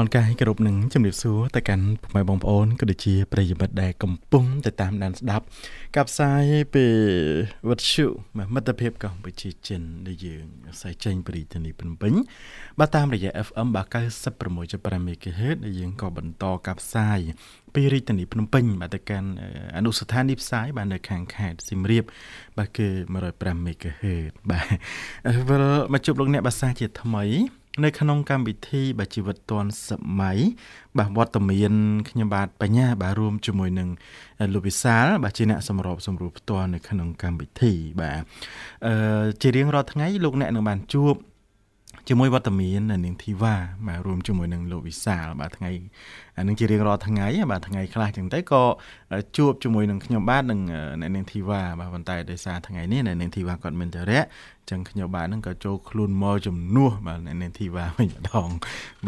អនុញ្ញាតលំអរកាយគោរពនឹងជំរាបសួរទៅកាន់ពុកម៉ែបងប្អូនក៏ដូចជាប្រិយមិត្តដែលកំពុងទៅតាមដានស្ដាប់កັບផ្សាយពីវិទ្យុមិត្តភាពកម្ពុជាចិនដែលយើងផ្សាយចេញពីរាជធានីភ្នំពេញបាទតាមរយៈ FM 96.5 MHz ដែលយើងក៏បន្តកັບផ្សាយពីរាជធានីភ្នំពេញបាទទៅកាន់អនុស្ថានីយ៍ផ្សាយបាទនៅខាងខេត្តសៀមរាបបាទគឺ105 MHz បាទវិលមកជួបលោកអ្នកភាសាជាថ្មី នៅក្នុងកម្មវិធីបាទជីវិតឌွန်សម័យបាទវត្តមានខ្ញុំបាទបញ្ញាបាទរួមជាមួយនឹងលោកវិសាលបាទជាអ្នកសម្របសម្រួលផ្ទាល់នៅក្នុងកម្មវិធីបាទអឺជារៀងរាល់ថ្ងៃលោកអ្នកនឹងបានជួប ជាមួយវត្តមាននៅនាងធីវ៉ាបាទរួមជាមួយនឹងលោកវិសាលបាទថ្ងៃនឹងជារៀងរាល់ថ្ងៃបាទថ្ងៃខ្លះចឹងទៅក៏ជួបជាមួយនឹងខ្ញុំបាទនឹងអ្នកនាងធីវ៉ាបាទប៉ុន្តែដោយសារថ្ងៃនេះអ្នកនាងធីវ៉ាគាត់មានចរិយាចឹងខ្ញុំបាទនឹងក៏ចូលខ្លួនមកជំនួសបាទអ្នកនាងធីវ៉ាវិញម្ដង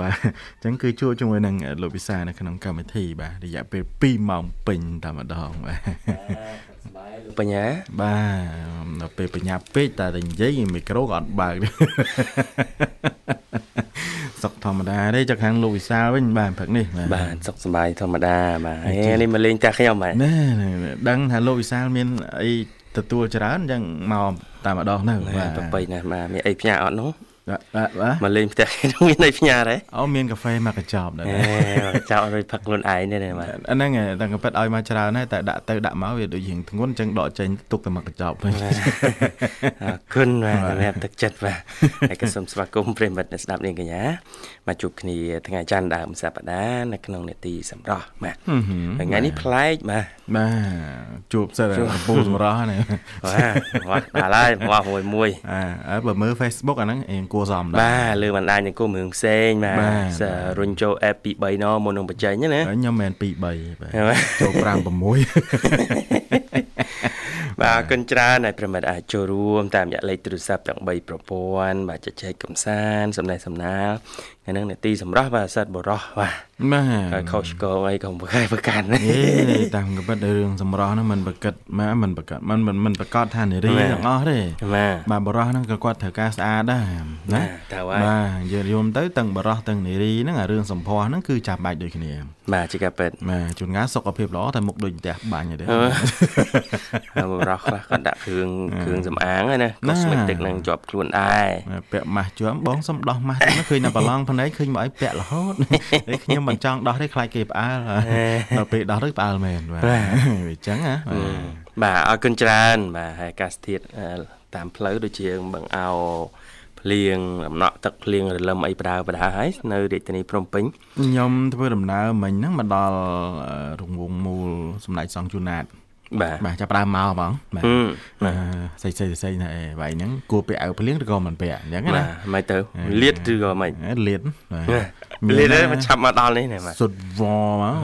បាទចឹងគឺជួបជាមួយនឹងលោកវិសាលនៅក្នុងកម្មវិធីបាទរយៈពេល2ម៉ោងពេញតែម្ដងបាទ បញ្ញាបាទដល់ពេលបញ្ញាពេកតែតែនិយាយមីក្រូក៏អត់បើកសុកធម្មតាទេចុះខាងលោកវិសាលវិញបាទព្រឹកនេះបាទសុកសบายធម្មតាបាទនេះមកលេងតែខ្ញុំបាទណែដឹងថាលោកវិសាលមានអីទទួលច្រើនអញ្ចឹងមកតែម្ដងទៅបាទប្របីណាស់បាទមានអីផ្ញើអត់នោះ បាទបាទមកលេងផ្ទះមានអីផ្ញើដែរអូមានកាហ្វេមកកញ្ចប់ដែរកញ្ចប់រួចផឹកខ្លួនឯងទេបាទអាហ្នឹងតែកាប៉ិតឲ្យមកច្រើនហើយតែដាក់ទៅដាក់មកវាដូចរៀងធ្ងន់អញ្ចឹងដកចេញទុកតែមកកញ្ចប់វិញអរគុណបាទសម្រាប់ទឹកចិត្តបាទហើយក៏សូមស្វាគមន៍ប្រិមិត្តអ្នកស្ដាប់នាងកញ្ញាមកជួបគ្នាថ្ងៃច័ន្ទដើមសប្តាហ៍នៅក្នុងនេតិសម្រាប់បាទថ្ងៃនេះប្លែកបាទបាទជួបសិតកំពូលសម្រាប់ហ្នឹងបាទដល់ហើយមកមួយមួយអើបើមើល Facebook អាហ្នឹងអៀងគួរសមដែរបាទលើបណ្ដាញសង្គមរឿងផ្សេងបាទរុញចូល app 2 3ណមុននឹងបញ្ចេញណាខ្ញុំមិនមែន2 3បាទចូល5 6បាទអរគុណច្រើនហើយប្រិមិត្តអាចចូលរួមតាមរយៈលេខទូរស័ព្ទទាំង3ប្រព័ន្ធបាទជជែកកំសាន្តសំណេះសំណាលហ្នឹងនេតិសម្រាប់បាទសិតបរោះបាទបាទហើយខុសឆ្គងអីក៏ប្រកែប្រកាន់តាមកំពិតរឿងសម្រស់ហ្នឹងមិនប្រកិតមកមិនប្រកិតមិនមិនប្រកាសថានារីទាំងអស់ទេបាទបរោះហ្នឹងក៏គាត់ត្រូវការស្អាតដែរណាតើបាទយើងយល់ទៅទាំងបរោះទាំងនារីហ្នឹងអារឿងសម្ផស្សហ្នឹងគឺចាំបាច់ដូចគ្នាបាទជាការពិតបាទជួនកាលសុខភាពល្អតែមុខដូចផ្ទះបាញ់ទេហើយបរោះខ្លះគាត់ដាក់គ្រឿងគ្រឿងសម្អាងណា cosmetic ហ្នឹងជាប់ខ្លួនដែរពាក់ម៉ាស់ជាប់បងសុំដោះម៉ាស់ទៅឃើញតែប្រឡងភ្នែកឃើញមកឲ្យពាក់រហូតហើយខ្ញុំមិនចង់ដោះទេខ្លាចគេផ្អើលដល់ពេលដោះទៅផ្អើលមែនបាទវាអញ្ចឹងណាបាទអរគុណច្រើនបាទហើយអាកាសធាតុតាមផ្លូវដូចជាបង្អោភ្លៀងដំណក់ទឹកភ្លៀងរលឹមអីបដាបដាហើយនៅរាជធានីភ្នំពេញខ្ញុំធ្វើដំណើរមិញហ្នឹងមកដល់រង្វង់មូលសំណាច់សង់ជូណាត បាទបាទចាប់ដើមមកបងបាទសៃសៃសៃណែបាយហ្នឹងគួរពាក់អាវភ្លៀងឬក៏មិនពាក់អញ្ចឹងណាបាទមិនទៅលៀតឬក៏មិនលៀតលៀតមកឆាប់មកដល់នេះណែបាទសុតវមក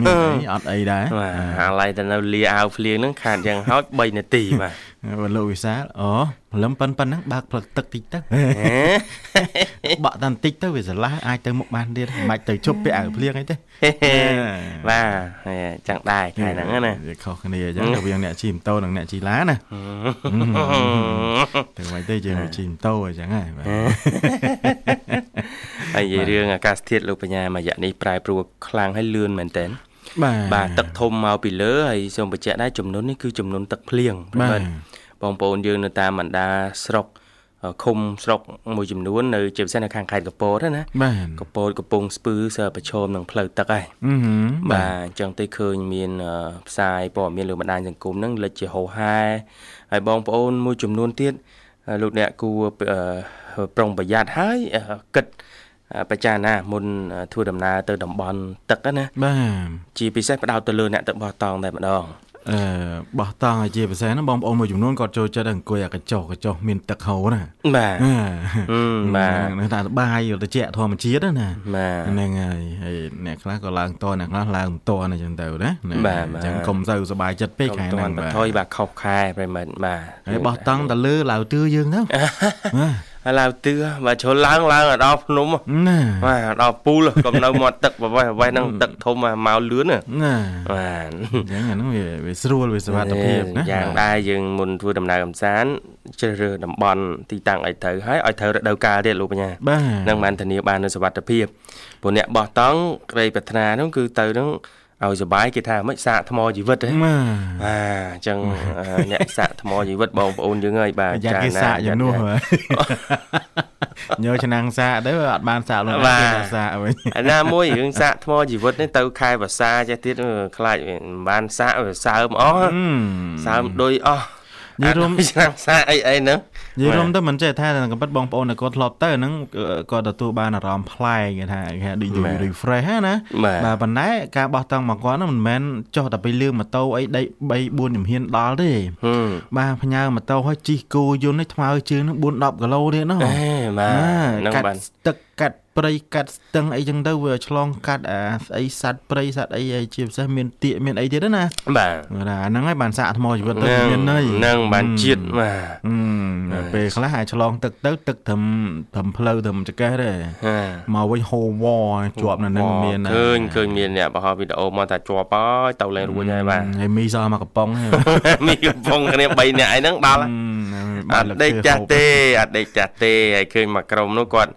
មានអីអត់អីដែរបាទអាឡៃទៅនៅលាអាវភ្លៀងហ្នឹងខាតយ៉ាងហោច3នាទីបាទ លោកវិសាលអូព្រលឹមប៉ុនប៉ុណ្ណឹងបើកផ្លឹកទឹកតិចទៅបាក់តែបន្តិចទៅវាស្រឡះអាចទៅមុខបានទៀតមិនបាច់ទៅជប់ពាក់អាវភ្លៀងអីទេបាទចឹងដែរខែហ្នឹងណាវាខុសគ្នាអញ្ចឹងរវាងអ្នកជិះម៉ូតូនិងអ្នកជិះឡានណាទៅមិនទេយើងជិះម៉ូតូអញ្ចឹងហ៎បាទហើយនិយាយរឿងអាកាសធាតុលោកបញ្ញាមួយរយៈនេះប្រែប្រួលខ្លាំងហើយលឿនមែនតើបាទបាទទឹកធំមកពីលើហើយសូមបញ្ជាក់ដែរចំនួននេះគឺចំនួនទឹកភ្លៀងបាទ បងប្អូនយើងនៅតាមបណ្ដាស្រុកឃុំស្រុកមួយចំនួននៅជាពិសេសនៅខាងខេត្តកពតណាកពតកំពង់ស្ពឺសើប្រឈមនឹងផ្លូវទឹកហើយបាទអញ្ចឹងទៅឃើញមានផ្សាយព័ត៌មានលើបណ្ដាញសង្គមហ្នឹងលេចជាហោហែហើយបងប្អូនមួយចំនួនទៀតលោកអ្នកគួរប្រុងប្រយ័ត្នហើយគិតបច្ចាណាមុនធ្វើដំណើរទៅតំបន់ទឹកណាបាទជាពិសេសផ្ដោតទៅលើអ្នកទឹកបោះតង់តែម្ដង អឺបោះតង់ឲ្យជាពិសេសហ្នឹងបងប្អូនមួយចំនួនគាត់ចូលចិត្តអង្គុយអាកញ្ចុះកញ្ចុះមានទឹកហូរណាបាទបាទនឹងថាបាយត្រជាក់ធម្មជាតិណាហ្នឹងហើយហើយអ្នកខ្លះក៏ឡើងតអ្នកខ្លះឡើងមិនតអញ្ចឹងទៅណាអញ្ចឹងកុំសូវសុបាយចិត្តពេកខែហ្នឹងបាទថយបាទខុសខែប្រិមិត្តបាទហើយបោះតង់ទៅលើឡាវទឿយើងទៅបាទហើយ ឡើងទឿបើជ្រុលឡើងឡើងដល់ភ្នំណាបាទដល់ពូលកុំនៅមាត់ទឹកបបេះបបេះហ្នឹងទឹកធំមកលឿនណាបាទអញ្ចឹងអាហ្នឹងវាវាស្រួលវាសុវត្ថិភាពណាយ៉ាងដែរយើងមុនធ្វើដំណើរកំសាន្តជ្រើសរើសតំបន់ទីតាំងឲ្យត្រូវហើយឲ្យត្រូវរដូវកាលទៀតលោកបញ្ញានឹងបានធានាបាននូវសុវត្ថិភាពព្រោះអ្នកបោះតង់ក្រីប្រាថ្នាហ្នឹងគឺទៅហ្នឹង ឲ្យសុបាយគេថាមិនសាកថ្មជីវិតហ៎បាទអញ្ចឹងអ្នកសាកថ្មជីវិតបងប្អូនយើងហើយបាទចាណាគេសាកយ៉ាងនោះញើឆ្នាំងសាកទៅអត់បានសាកលោកគេសាកវិញអាណាមួយរឿងសាកថ្មជីវិតនេះទៅខែភាសាចេះទៀតខ្លាចមិនបានសាកសើមអស់សើមដូចអស់ និយាយរួមឆ្នាំសាអីអីហ្នឹងនិយាយរួមទៅមិនចេះថាកំពិតបងប្អូនគាត់ធ្លាប់ទៅហ្នឹងគាត់ទទួលបានអារម្មណ៍ប្លែកគេថាគេដូច refresh ណាបាទប៉ុន្តែការបោះតង់មកគាត់ហ្នឹងមិនមែនចុះតែពីលឿងម៉ូតូអីដី3 4ជំហានដល់ទេបាទផ្ញើម៉ូតូឲ្យជីកគោយន្តនេះថ្មើរជើងហ្នឹង4 10គីឡូទៀតណោះបាទហ្នឹងបាទទឹកកាត់ ព្រៃកាត់ស្ទឹងអីចឹងទៅវាឆ្លងកាត់អាស្អីសัตว์ព្រៃសัตว์អីជាពិសេសមានទៀកមានអីទៀតណាបាទអាហ្នឹងហើយបានសាកថ្មជីវិតទៅមានន័យហ្នឹងបានជាតិបាទពេលខ្លះអាចឆ្លងទឹកទៅទឹកត្រឹមត្រឹមផ្លូវត្រឹមចកេះទេមកវិញហូរវជាប់នៅនឹងមានឃើញឃើញមានអ្នកបង្ហោះវីដេអូមកថាជាប់ហើយទៅលេងរួចហើយបាទហើយមីសោះមកកំប៉ុងមីកំប៉ុងគ្នា3នាក់អីហ្នឹងដល់អត់ដេកចាស់ទេអត់ដេកចាស់ទេហើយឃើញមកក្រុមនោះគាត់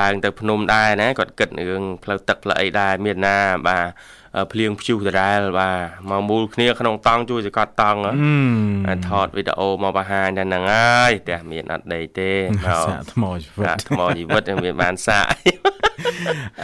ឡើងទៅភ្នំដែរណាគាត់គិតរឿងផ្លូវទឹកផ្លូវអីដែរមានណាបាទ ភ្លៀងព្យុះដដែលបាទមកមូលគ្នាក្នុងតង់ជួយសកត់តង់ថតវីដេអូមកបង្ហាញតែហ្នឹងហើយផ្ទះមានអត់ដីទេមកថ្មជីវិតថ្មជីវិតមានបានសាក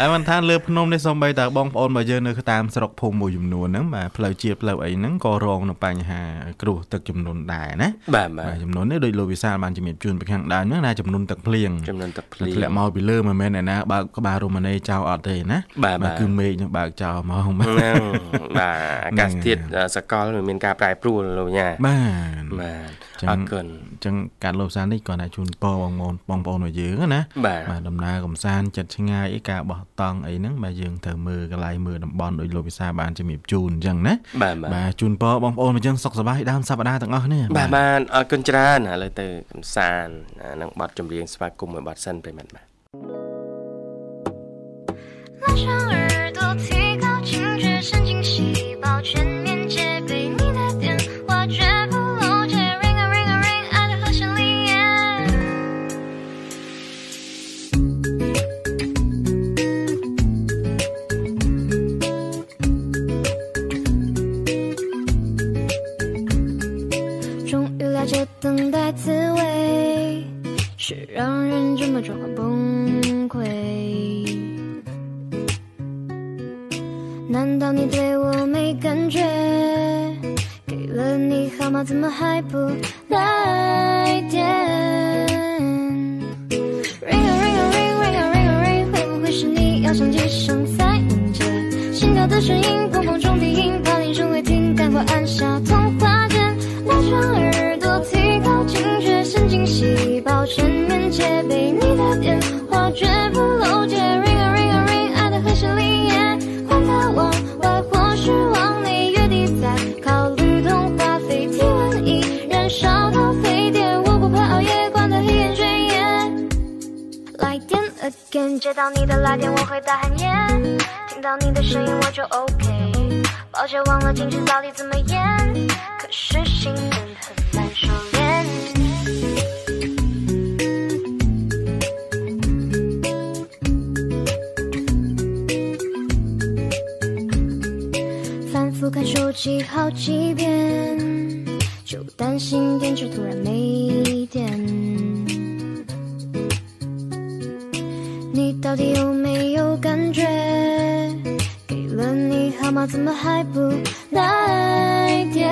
អើមិនថាលើភ្នំនេះសំបីតើបងប្អូនរបស់យើងនៅតាមស្រុកភូមិមួយចំនួនហ្នឹងបាទផ្លូវជាតិផ្លូវអីហ្នឹងក៏រងនឹងបញ្ហា គ្រោះទឹកចំនួនដែរណាបាទបាទចំនួននេះដោយលោកវិសាលបានជំរាបជូនពីខាងដើមហ្នឹងណាចំនួនទឹកភ្លៀងចំនួនទឹកភ្លៀងធ្លាក់មកពីលើមិនមែនឯណាបើកក្បាលរមណីចោលអត់ទេណាបាទគឺមេឃនឹងបើកចោលមកហ្នឹងបាទអាកាសធាតុសកលមានការប្រែប្រួលលោកញ៉ាបាទបាទអរគុណអញ្ចឹងការលោបសាននេះគាត់ថាជូនពរបងប្អូនបងប្អូនរបស់យើងណាបាទដំណើរកំសាន្តចិត្តឆ្ងាយអីការបោះតង់អីហ្នឹងបាទយើងត្រូវមើលកន្លែងមើលតំបន់ដោយលោកវិសាបានជំរាបជូនអញ្ចឹងណាបាទជូនពរបងប្អូនរបស់យើងសុខសប្បាយដើមសប្តាហ៍ទាំងអស់គ្នាបាទបាទអរគុណច្រើនឥឡូវទៅកំសាន្តនឹងបទចម្រៀងស្វាគមន៍មួយបទសិនប្រិមត្តបាទ拉怎么还不来电？Ring a ring a ring ring a ring a ring，会不会是你要响几声才能接？心跳的声音，砰砰重低音，怕铃声会停，赶快按下通话键，拉长耳朵，提高警觉，神经细胞全面戒备，你的电话绝不接到你的来电我会大喊耶，听到你的声音我就 OK，抱歉忘了矜持到底怎么演，可是心真很难收敛。反复看手机好几遍，就担心电池突然没到底有没有感觉？给了你号码，怎么还不来电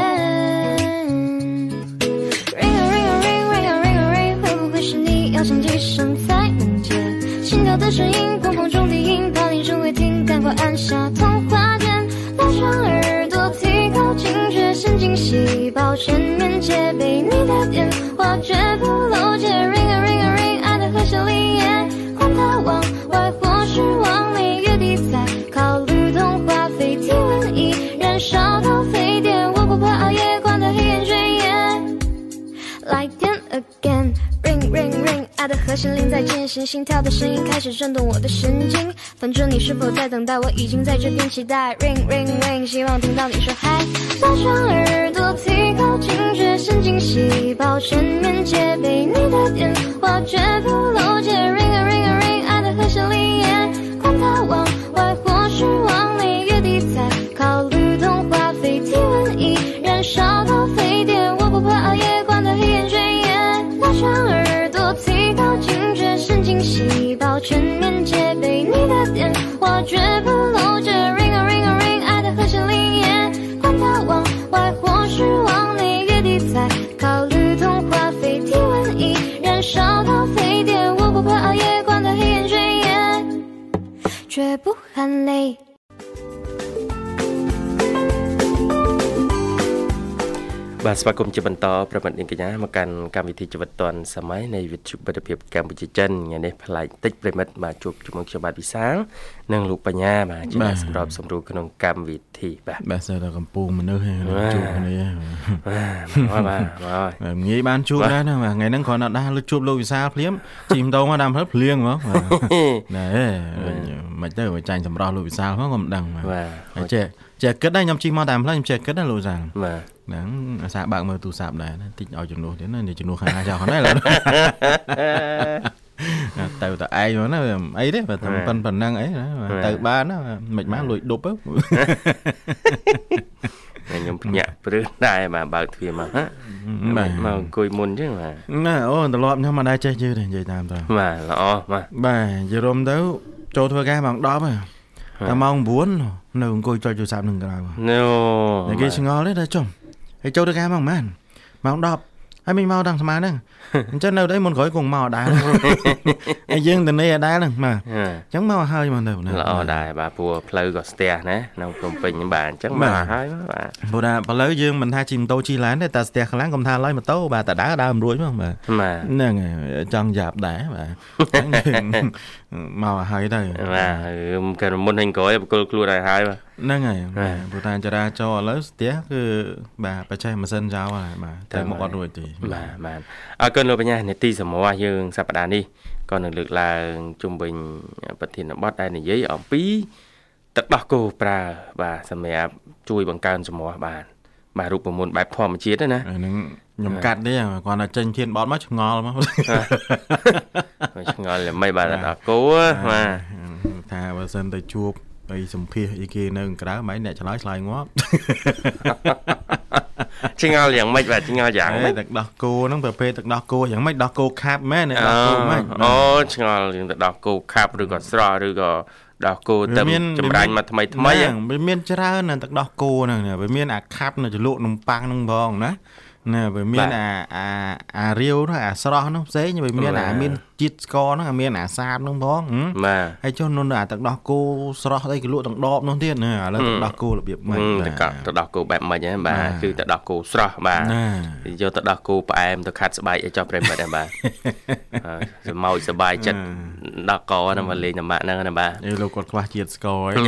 ？Ring a ring a ring ring a ring a ring，会不会是你要响几声才能接？心跳的声音，砰砰中低音，怕铃声会停，赶快按下通 again。Ring ring ring，爱的和弦铃在进行，心跳的声音开始震动我的神经。反正你是否在等待，我已经在这边期待。Ring ring ring，希望听到你说嗨。拉长耳朵，提高警觉，神经细胞全面戒备。你的电话绝不漏接。Ring ring。全面戒备。你的电话绝不漏接。Ring a ring a ring，爱的和弦里耶，管他往外或是往里，月底再考虑通话费。体温已燃烧到沸点，我不怕熬夜，管他黑眼圈也，绝不喊累。 បាទស្វាគមន៍ជាបន្តប្រិមិត្តនាងកញ្ញាមកកាន់កម្មវិធីជីវិតឌွန်សម័យនៃវិទ្យុបទភាពកម្ពុជាចិនថ្ងៃនេះប្លែកតិចប្រិមិត្តបាទជួបជាមួយខ្ញុំបាទវិសាលនិងលោកបញ្ញាបាទជាអ្នកសម្របសម្រួលក្នុងកម្មវិធីបាទបាទសើតែកំពុងមនុស្សជួបគ្នាបាទបាទបាទងាយបានជួបដែរណាបាទថ្ងៃហ្នឹងគ្រាន់តែដាស់លើជួបលោកវិសាលភ្លាមជីម្ដងមកដាំភ្លភ្លៀងហ្មងណែមិនទៅចាញ់សម្រស់លោកវិសាលផងក៏មិនដឹងបាទចេះចេះគិតដែរខ្ញុំជិះមកតាមផ្លូវខ្ញុំចេះគិតដែរលោកវិសាលបាទ ហ្នឹងអាសាបើកមើលទូរស័ព្ទដែរតិចឲ្យជំនួសទៀតណានេះជំនួសខាងណាចោលហ្នឹងឡើយទៅតែឯងមកណាអីទេបើតែប៉ុណ្ប៉ុណ្ណឹងអីទៅបានណាមិនបានលួចដប់ទៅខ្ញុំភ្ញាក់ព្រឹសដែរបាទបើកទ្វារមកហ៎បាទមកអង្គុយមុនអញ្ចឹងបាទណាអូត្រឡប់ខ្ញុំមិនដែរចេះជឿទេនិយាយតាមទៅបាទល្អបាទបាទនិយាយរំទៅចូលធ្វើការម៉ោង10ហើយតែម៉ោង9នៅអង្គុយចុចទូរស័ព្ទនឹងក្រៅណូតែគេឆ្ងល់ទេតែចុះ ហើយចូលទៅការម៉ោងប៉ុន្មានម៉ោង10ហើយមិនមកដល់ស្មានហ្នឹងអញ្ចឹងនៅ đây មុនក្រោយគង់មកដែរហើយយើងទៅនេះដែរហ្នឹងបាទអញ្ចឹងមកហើយមកទៅល្អដែរបាទព្រោះផ្លូវក៏ស្ទះណានៅភ្នំពេញបាទអញ្ចឹងមកហើយបាទព្រោះថាផ្លូវយើងមិនថាជិះម៉ូតូជិះឡានទេតែស្ទះខ្លាំងកុំថាឡើយម៉ូតូបាទតែដើរដើរមិនរួចមកបាទហ្នឹងហើយចង់យ៉ាប់ដែរបាទ មកហើយទៅបាទគេមុនហិញក្រោយបកលខ្លួនហើយហើយបាទហ្នឹងហើយព្រោះថាចរាចរណ៍ឥឡូវស្ទះគឺបាទបច្ចេកម៉ាស៊ីនចោលហើយបាទតែមកអត់រួចទេបាទបាទអរគុណលោកបញ្ញានេតិសម្រាប់យើងសប្តាហ៍នេះក៏នឹងលើកឡើងជុំវិញប្រធានបទដែលនិយាយអំពីទឹកដោះគោប្រើបាទសម្រាប់ជួយបង្កើនសម្រស់បានបាទរូបមន្តបែបធម្មជាតិណាហ្នឹង ខ្ញុំកាត់ទេគាត់ថាចេញធានបត់មកឆ្ងល់មកឆ្ងល់មិនបាទដល់គោបាទថាបើសិនទៅជួបអីសម្ភាសអីគេនៅក្រៅមិនអ្នកឆ្លើយឆ្លើយងាប់ឆ្ងល់យ៉ាងម៉េចបាទឆ្ងល់យ៉ាងម៉េចទឹកដោះគោហ្នឹងប្រភេទទឹកដោះគោយ៉ាងម៉េចដោះគោខាប់មែនដោះគោម៉េចអូឆ្ងល់យើងទៅដោះគោខាប់ឬក៏ស្រស់ឬក៏ដោះគោទៅចម្រាញ់មកថ្មីថ្មីវាមានច្រើនទឹកដោះគោហ្នឹងវាមានអាខាប់នៅចលក់នំប៉័ងហ្នឹងផងណា ណាវាមានអាអាអារាវនោះអាស្រស់នោះផ្សេងវាមានអាមានជាតិស្ករនោះអាមានអាសាបនោះផងបាទហើយចុះនោះអាទឹកដោះគោស្រស់អីគេលក់ទាំងដបនោះទៀតណាឥឡូវទឹកដោះគោរបៀបម៉េចបាទទឹកដោះគោបែបម៉េចហ្នឹងបាទគឺទឹកដោះគោស្រស់បាទយកទឹកដោះគោផ្អែមទៅខាត់ស្បែកឲ្យចុះប្រិមិត្តដែរបាទសមោចសបាយចិត្តដោះកហ្នឹងមកលេងតំបាក់ហ្នឹងណាបាទអេលោកគាត់ខ្វះជាតិស្ករអី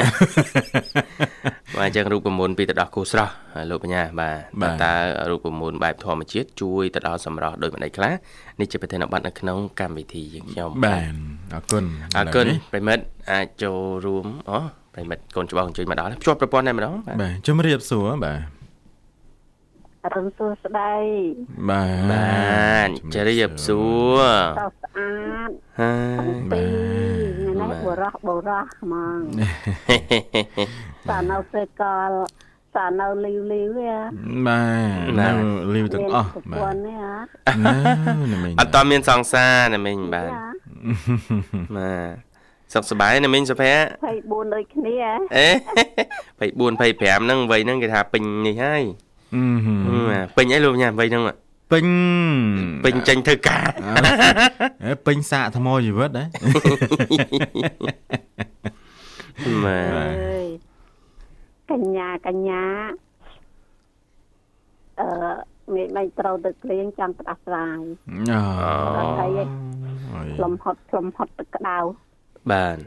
បាទអញ្ចឹងរូបមន្តពីទឹកដោះគោស្រស់លោកបញ្ញាបាទតើរូបមន្តបែបធម្មជាតិជួយទៅដល់សម្រស់ដោយមិនដេចខ្លះនេះជាប្រធានបទនៅក្នុងកម្មវិធីយើងខ្ញុំបាទអរគុណអរគុណប្រិមិត្តអាចចូលរួមអូប្រិមិត្តកូនច្បងអញ្ជើញមកដល់ភ្ជាប់ប្រព័ន្ធតែម្ដងបាទជំរាបសួរបាទអរុនសួស្ដីបាទបាទជរាបសួរស្អាតហើយបាទនេះបរោះបរោះហ្មងតានៅសេកល តានៅលីវលីវវាបាទនៅលីវទាំងអស់បាទនេះអត់តមានសង្សារណាមិញបាទបាទសុខសប្បាយណាមិញសុភ័ក្រ24ដូចគ្នាអេ24 25ហ្នឹងវ័យហ្នឹងគេថាពេញនេះហើយពេញអីលោកញ៉ាំវ័យហ្នឹងពេញពេញចេញធ្វើការពេញសាកថ្មជីវិតហ៎បាទ កញ្ញាកញ្ញាអឺមានមិនត្រូវទៅគ្លៀងចាំផ្ដាស់ស្រាយអូហើយលំហត់លំហត់ទឹកក្តៅបាទ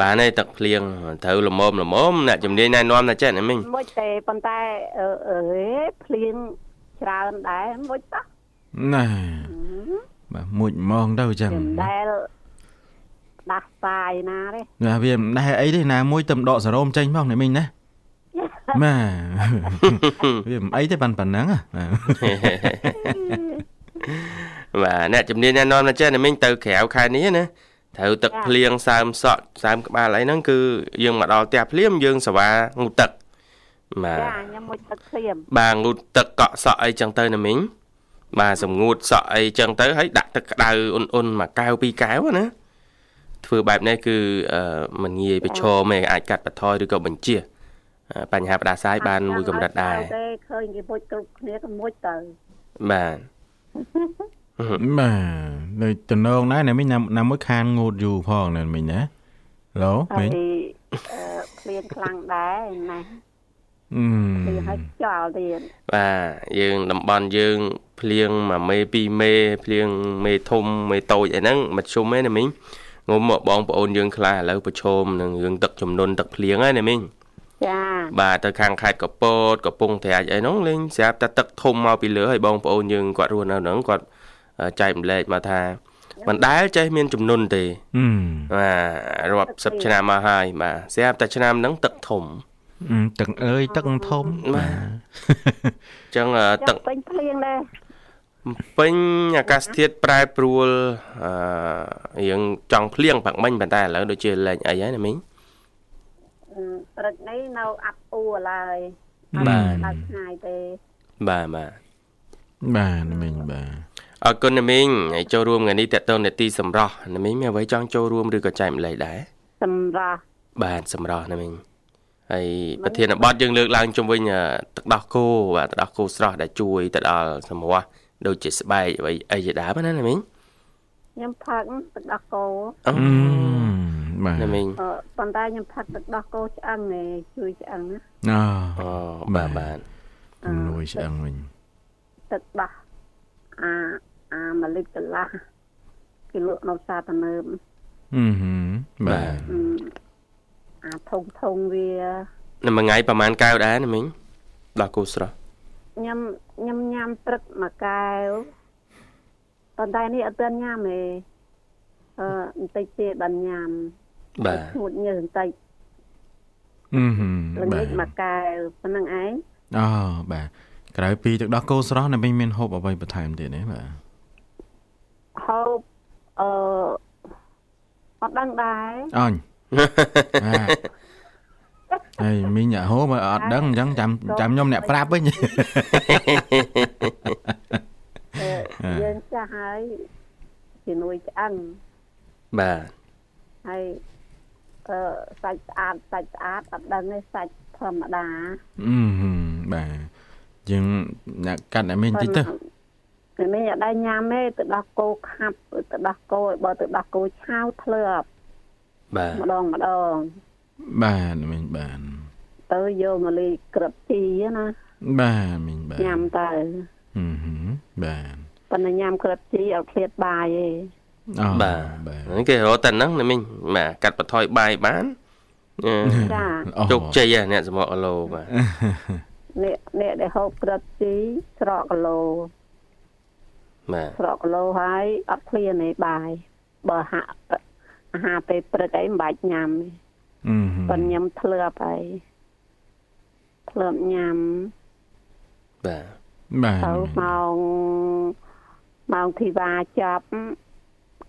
បានហើយទឹកភ្លៀងត្រូវល្មមល្មមអ្នកជំនាញណែនាំតែចេះណាមិញមួយទេប៉ុន្តែអឺភ្លៀងច្រើនដែរមួយតោះណាបាទមួយហ្មងទៅចឹងដែលដាស់សាយណាទេណាវាមិនដែរអីទេណាមួយទៅដកសរោមចេញផងនេះមិញណា ម៉ាវាមិនអីទេប៉ាន់ប៉ុណ្ណឹងបាទអ្នកជំនាញណែនាំណាចេះនេះមិញទៅក្រៅខែនេះណាត្រូវទឹកភ្លៀងសើមសក់សើមក្បាលអីហ្នឹងគឺយើងមកដល់ផ្ទះភ្លាមយើងសវ៉ាងូតទឹកបាទចាខ្ញុំមុជទឹកភ្លាមបាទងូតទឹកកក់សក់អីចឹងទៅណាមីងបាទសម្ងួតសក់អីចឹងទៅហើយដាក់ទឹកក្តៅអ៊ុនអ៊ុនមួយកែវពីរកែវណាធ្វើបែបនេះគឺมันងាយប្រឈមឯងអាចកាត់បន្ថយឬក៏បញ្ជា បញ្ហាផ្ដាសាយបានមួយកម្រិតដែរទេឃើញគេមុជគ្រប់គ្នាក៏មុជទៅបាទបាទនៅតំណងដែរណាមិញណាមួយខានងូតយូរផងណាមិញណាឡូមិញអឺភ្លៀងខ្លាំងដែរណាអឺភ្លៀងឲ្យចោលទៀតបាទយើងតំបន់យើងភ្លៀងមួយមេពីរមេភ្លៀងមេធំមេតូចអីហ្នឹងមធ្យមឯណាមិញងុំមកបងប្អូនយើងខ្លះឥឡូវប្រឈមនឹងរឿងទឹកចំនួនទឹកភ្លៀងហើយណាមិញ ចាបាទទៅខាងខេត្តកពតកំពង់ត្រាចអីហ្នឹងលេងស្រាប់តែទឹកធំមកពីលើហើយបងប្អូនយើងគាត់រស់នៅហ្នឹងគាត់ចែកម្លែកមកថាមិនដែលចេះមានចំនួនទេបាទរាប់សិបឆ្នាំមកហើយបាទស្រាប់តែឆ្នាំហ្នឹងទឹកធំទឹកអើយទឹកធំបាទអញ្ចឹងទឹកពេញភ្លៀងដែរពេញអាកាសធាតុប្រែប្រួលអឺរៀងចង់ភ្លៀងបាក់មិញប៉ុន្តែឥឡូវដូចជាលែងអីហើយណាមីង ព្រឹកនេះនៅអាប់អ៊ូឡើយបាទដល់ថ្ងៃទេបាទបាទបាទមីងបាទអរគុណណាមីងហើយចូលរួមថ្ងៃនេះតេតតននេតិសម្រស់ណាមីងមានអ្វីចង់ចូលរួមឬក៏ចែកម្លែកដែរសម្រស់បាទសម្រស់ណាមីងហើយប្រធានបទយើងលើកឡើងជុំវិញទឹកដោះគោបាទទឹកដោះគោស្រស់ដែលជួយទៅដល់សម្រស់ដូចជាស្បែកអ្វីអីជាដើមណាណាមីងខ្ញុំផឹកទឹកដោះគោអឺបាទ ណាមីងប៉ុន្តែខ្ញុំផឹកទឹកដោះគោឆ្អឹងឯងជួយឆ្អឹងណាអូអូបាទបាទជំនួយឆ្អឹងវិញទឹកដោះអាអា1លីត្រកន្លះគេលក់នៅផ្សារទំនើបអឺបាទអាធំធំវានៅមួយថ្ងៃប្រហែលកែវដែរណាមីងដោះគោស្រស់ខ្ញុំខ្ញុំញ៉ាំព្រឹកមួយកែវប៉ុន្តែនេះអត់ទាន់ញ៉ាំទេអឺបន្តិចទៀតបានញ៉ាំ បាទឈួតញើសបន្តិចអឺហឹមល្ងាចមួយកែវប៉ុណ្្នឹងឯងអូបាទក្រៅពីទឹកដោះគោស្រស់នៅវិញមានហូបអ្វីបន្ថែមទៀតទេបាទហូបអឺអត់ដឹងដែរអញហើយមីងអាហូបអត់ដឹងអញ្ចឹងចាំចាំខ្ញុំអ្នកប្រាប់វិញយើងចាស់ហើយជំនួយឆ្អឹងបាទហើយ អឺសាច់ស្អាតសាច់ស្អាតអត់ដឹងទេសាច់ធម្មតាអឺបាទយើងអ្នកកាត់តែមីងតិចទៅតែមីងអត់ដែរញ៉ាំទេទៅដោះគោខាប់ទៅដោះគោបើទៅដោះគោឆាវធ្លាប់បាទម្ដងម្ដងបាទមីងបាទទៅយកមកលីក្របជីណាបាទមីងបាទញ៉ាំទៅហឹមបាទប៉ុន្តែញ៉ាំក្របជីឲ្យឃ្លាតបាយទេអូ បាទគេរកតែហ្នឹងណាមីងបាទកាត់បន្ថយបាយបានចាជោគជ័យអ្នកសមគីឡូបាទអ្នកអ្នកដែលហូបក្របជីស្រកគីឡូបាទស្រកគីឡូហើយអត់ឃ្លានទេបាយបើហាក់អាហារពេលព្រឹកអីមិនបាច់ញ៉ាំទេប៉ុន្តែខ្ញុំធ្លាប់ហើយធ្លាប់ញ៉ាំបាទបាទទៅម៉ោងម៉ោងធីវ៉ាចាប់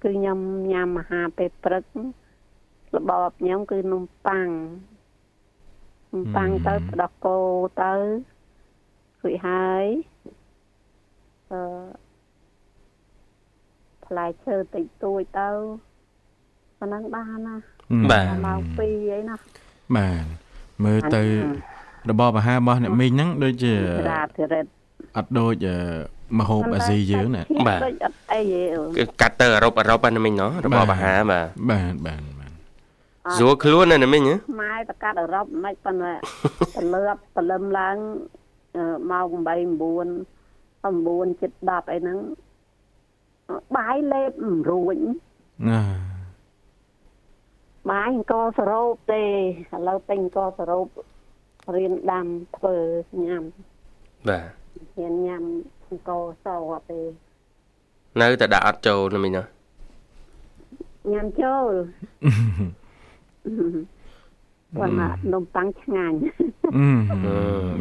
គឺខ្ញុំញ៉ាំអាហារពេលព្រឹករបបខ្ញុំគឺនំប៉័ងនំប៉័ងទៅដោះគោទៅរួចហើយអឺផ្លែឈើតិចតួចទៅប៉ុណ្ណឹងបានណាបាទម៉ោង2អីណាបាទមើលទៅរបបអាហាររបស់អ្នកមីងហ្នឹងដូចជារាធិរិត អត់ដូចមហូបអាស៊ីយើងណាបាទដូចអត់អីទេកាត់ទៅអឺរ៉ុបអឺរ៉ុបហ្នឹងមីងណោះរបបអាហារបាទបាទបាទស្រួលខ្លួនណាមីងម៉ែតកាត់អឺរ៉ុបមិនប៉ុន្តែទៅលើបព្រលឹមឡើងម៉ោង8 9 9 7 10អីហ្នឹងបាយលេបរួញណាបាយអង្គសរោបទេឥឡូវទិញអង្គសរោបរៀនដាំធ្វើញ៉ាំបាទ ហ៊ានញ៉ាំអង្គសអត់ទេនៅតែដាក់អត់ចូលណាមីងណាញ៉ាំចូលគាត់មកនំប៉័ងឆ្ងាញ់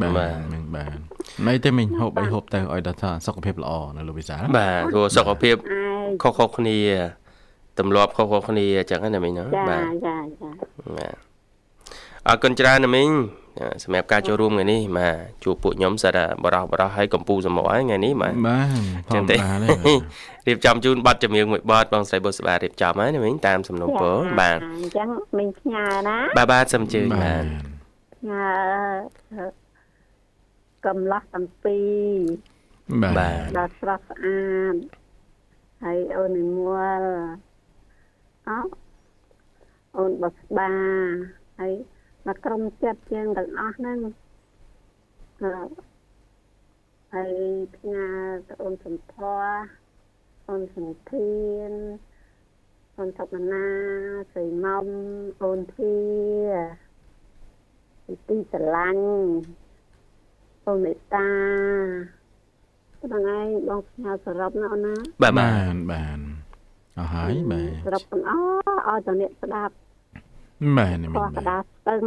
បាទបាទមិនទេមិញហូបអីហូបទៅឲ្យដល់ថាសុខភាពល្អនៅលោកវិសាលបាទព្រោះសុខភាពខុសៗគ្នាទម្លាប់ខុសៗគ្នាអញ្ចឹងណាមីងណាបាទចាចាបាទអរគុណច្រើនណាមីង សម្រាប់ការចូលរួមថ្ងៃនេះបាទជួបពួកខ្ញុំសិតបរោះបរោះឲ្យកម្ពុជាសម្បកហើយថ្ងៃនេះបាទបាទចឹងទេរៀបចំជូនប័ណ្ណចម្រៀងមួយប័ណ្ណបងស្រីបុស្បារៀបចំហើយណាមីងតាមសំណុំពរបាទអញ្ចឹងមីងផ្ញើណាបាទបាទសូមជឿបាទផ្ញើកំឡោះទាំងពីរបាទដល់ស្រស់ស្អាតហើយអូននិមលអអូនបស្បាហើយ មកក្រុមចិត្តជាងទាំងអស់ហ្នឹងហើយផ្ញើទៅអូនសំភ័អូនសំធានអូនសុកណាស្រីមុំអូនធាទីស្រឡាញ់អូនមេត្តាបងឯងបងផ្ញើសរុបណាអូនណាបាទបាទបាទអស់ហើយបាទសរុបទាំងអស់ឲ្យតអ្នកស្ដាប់ បាទនេះបាទកដាស្ទឹង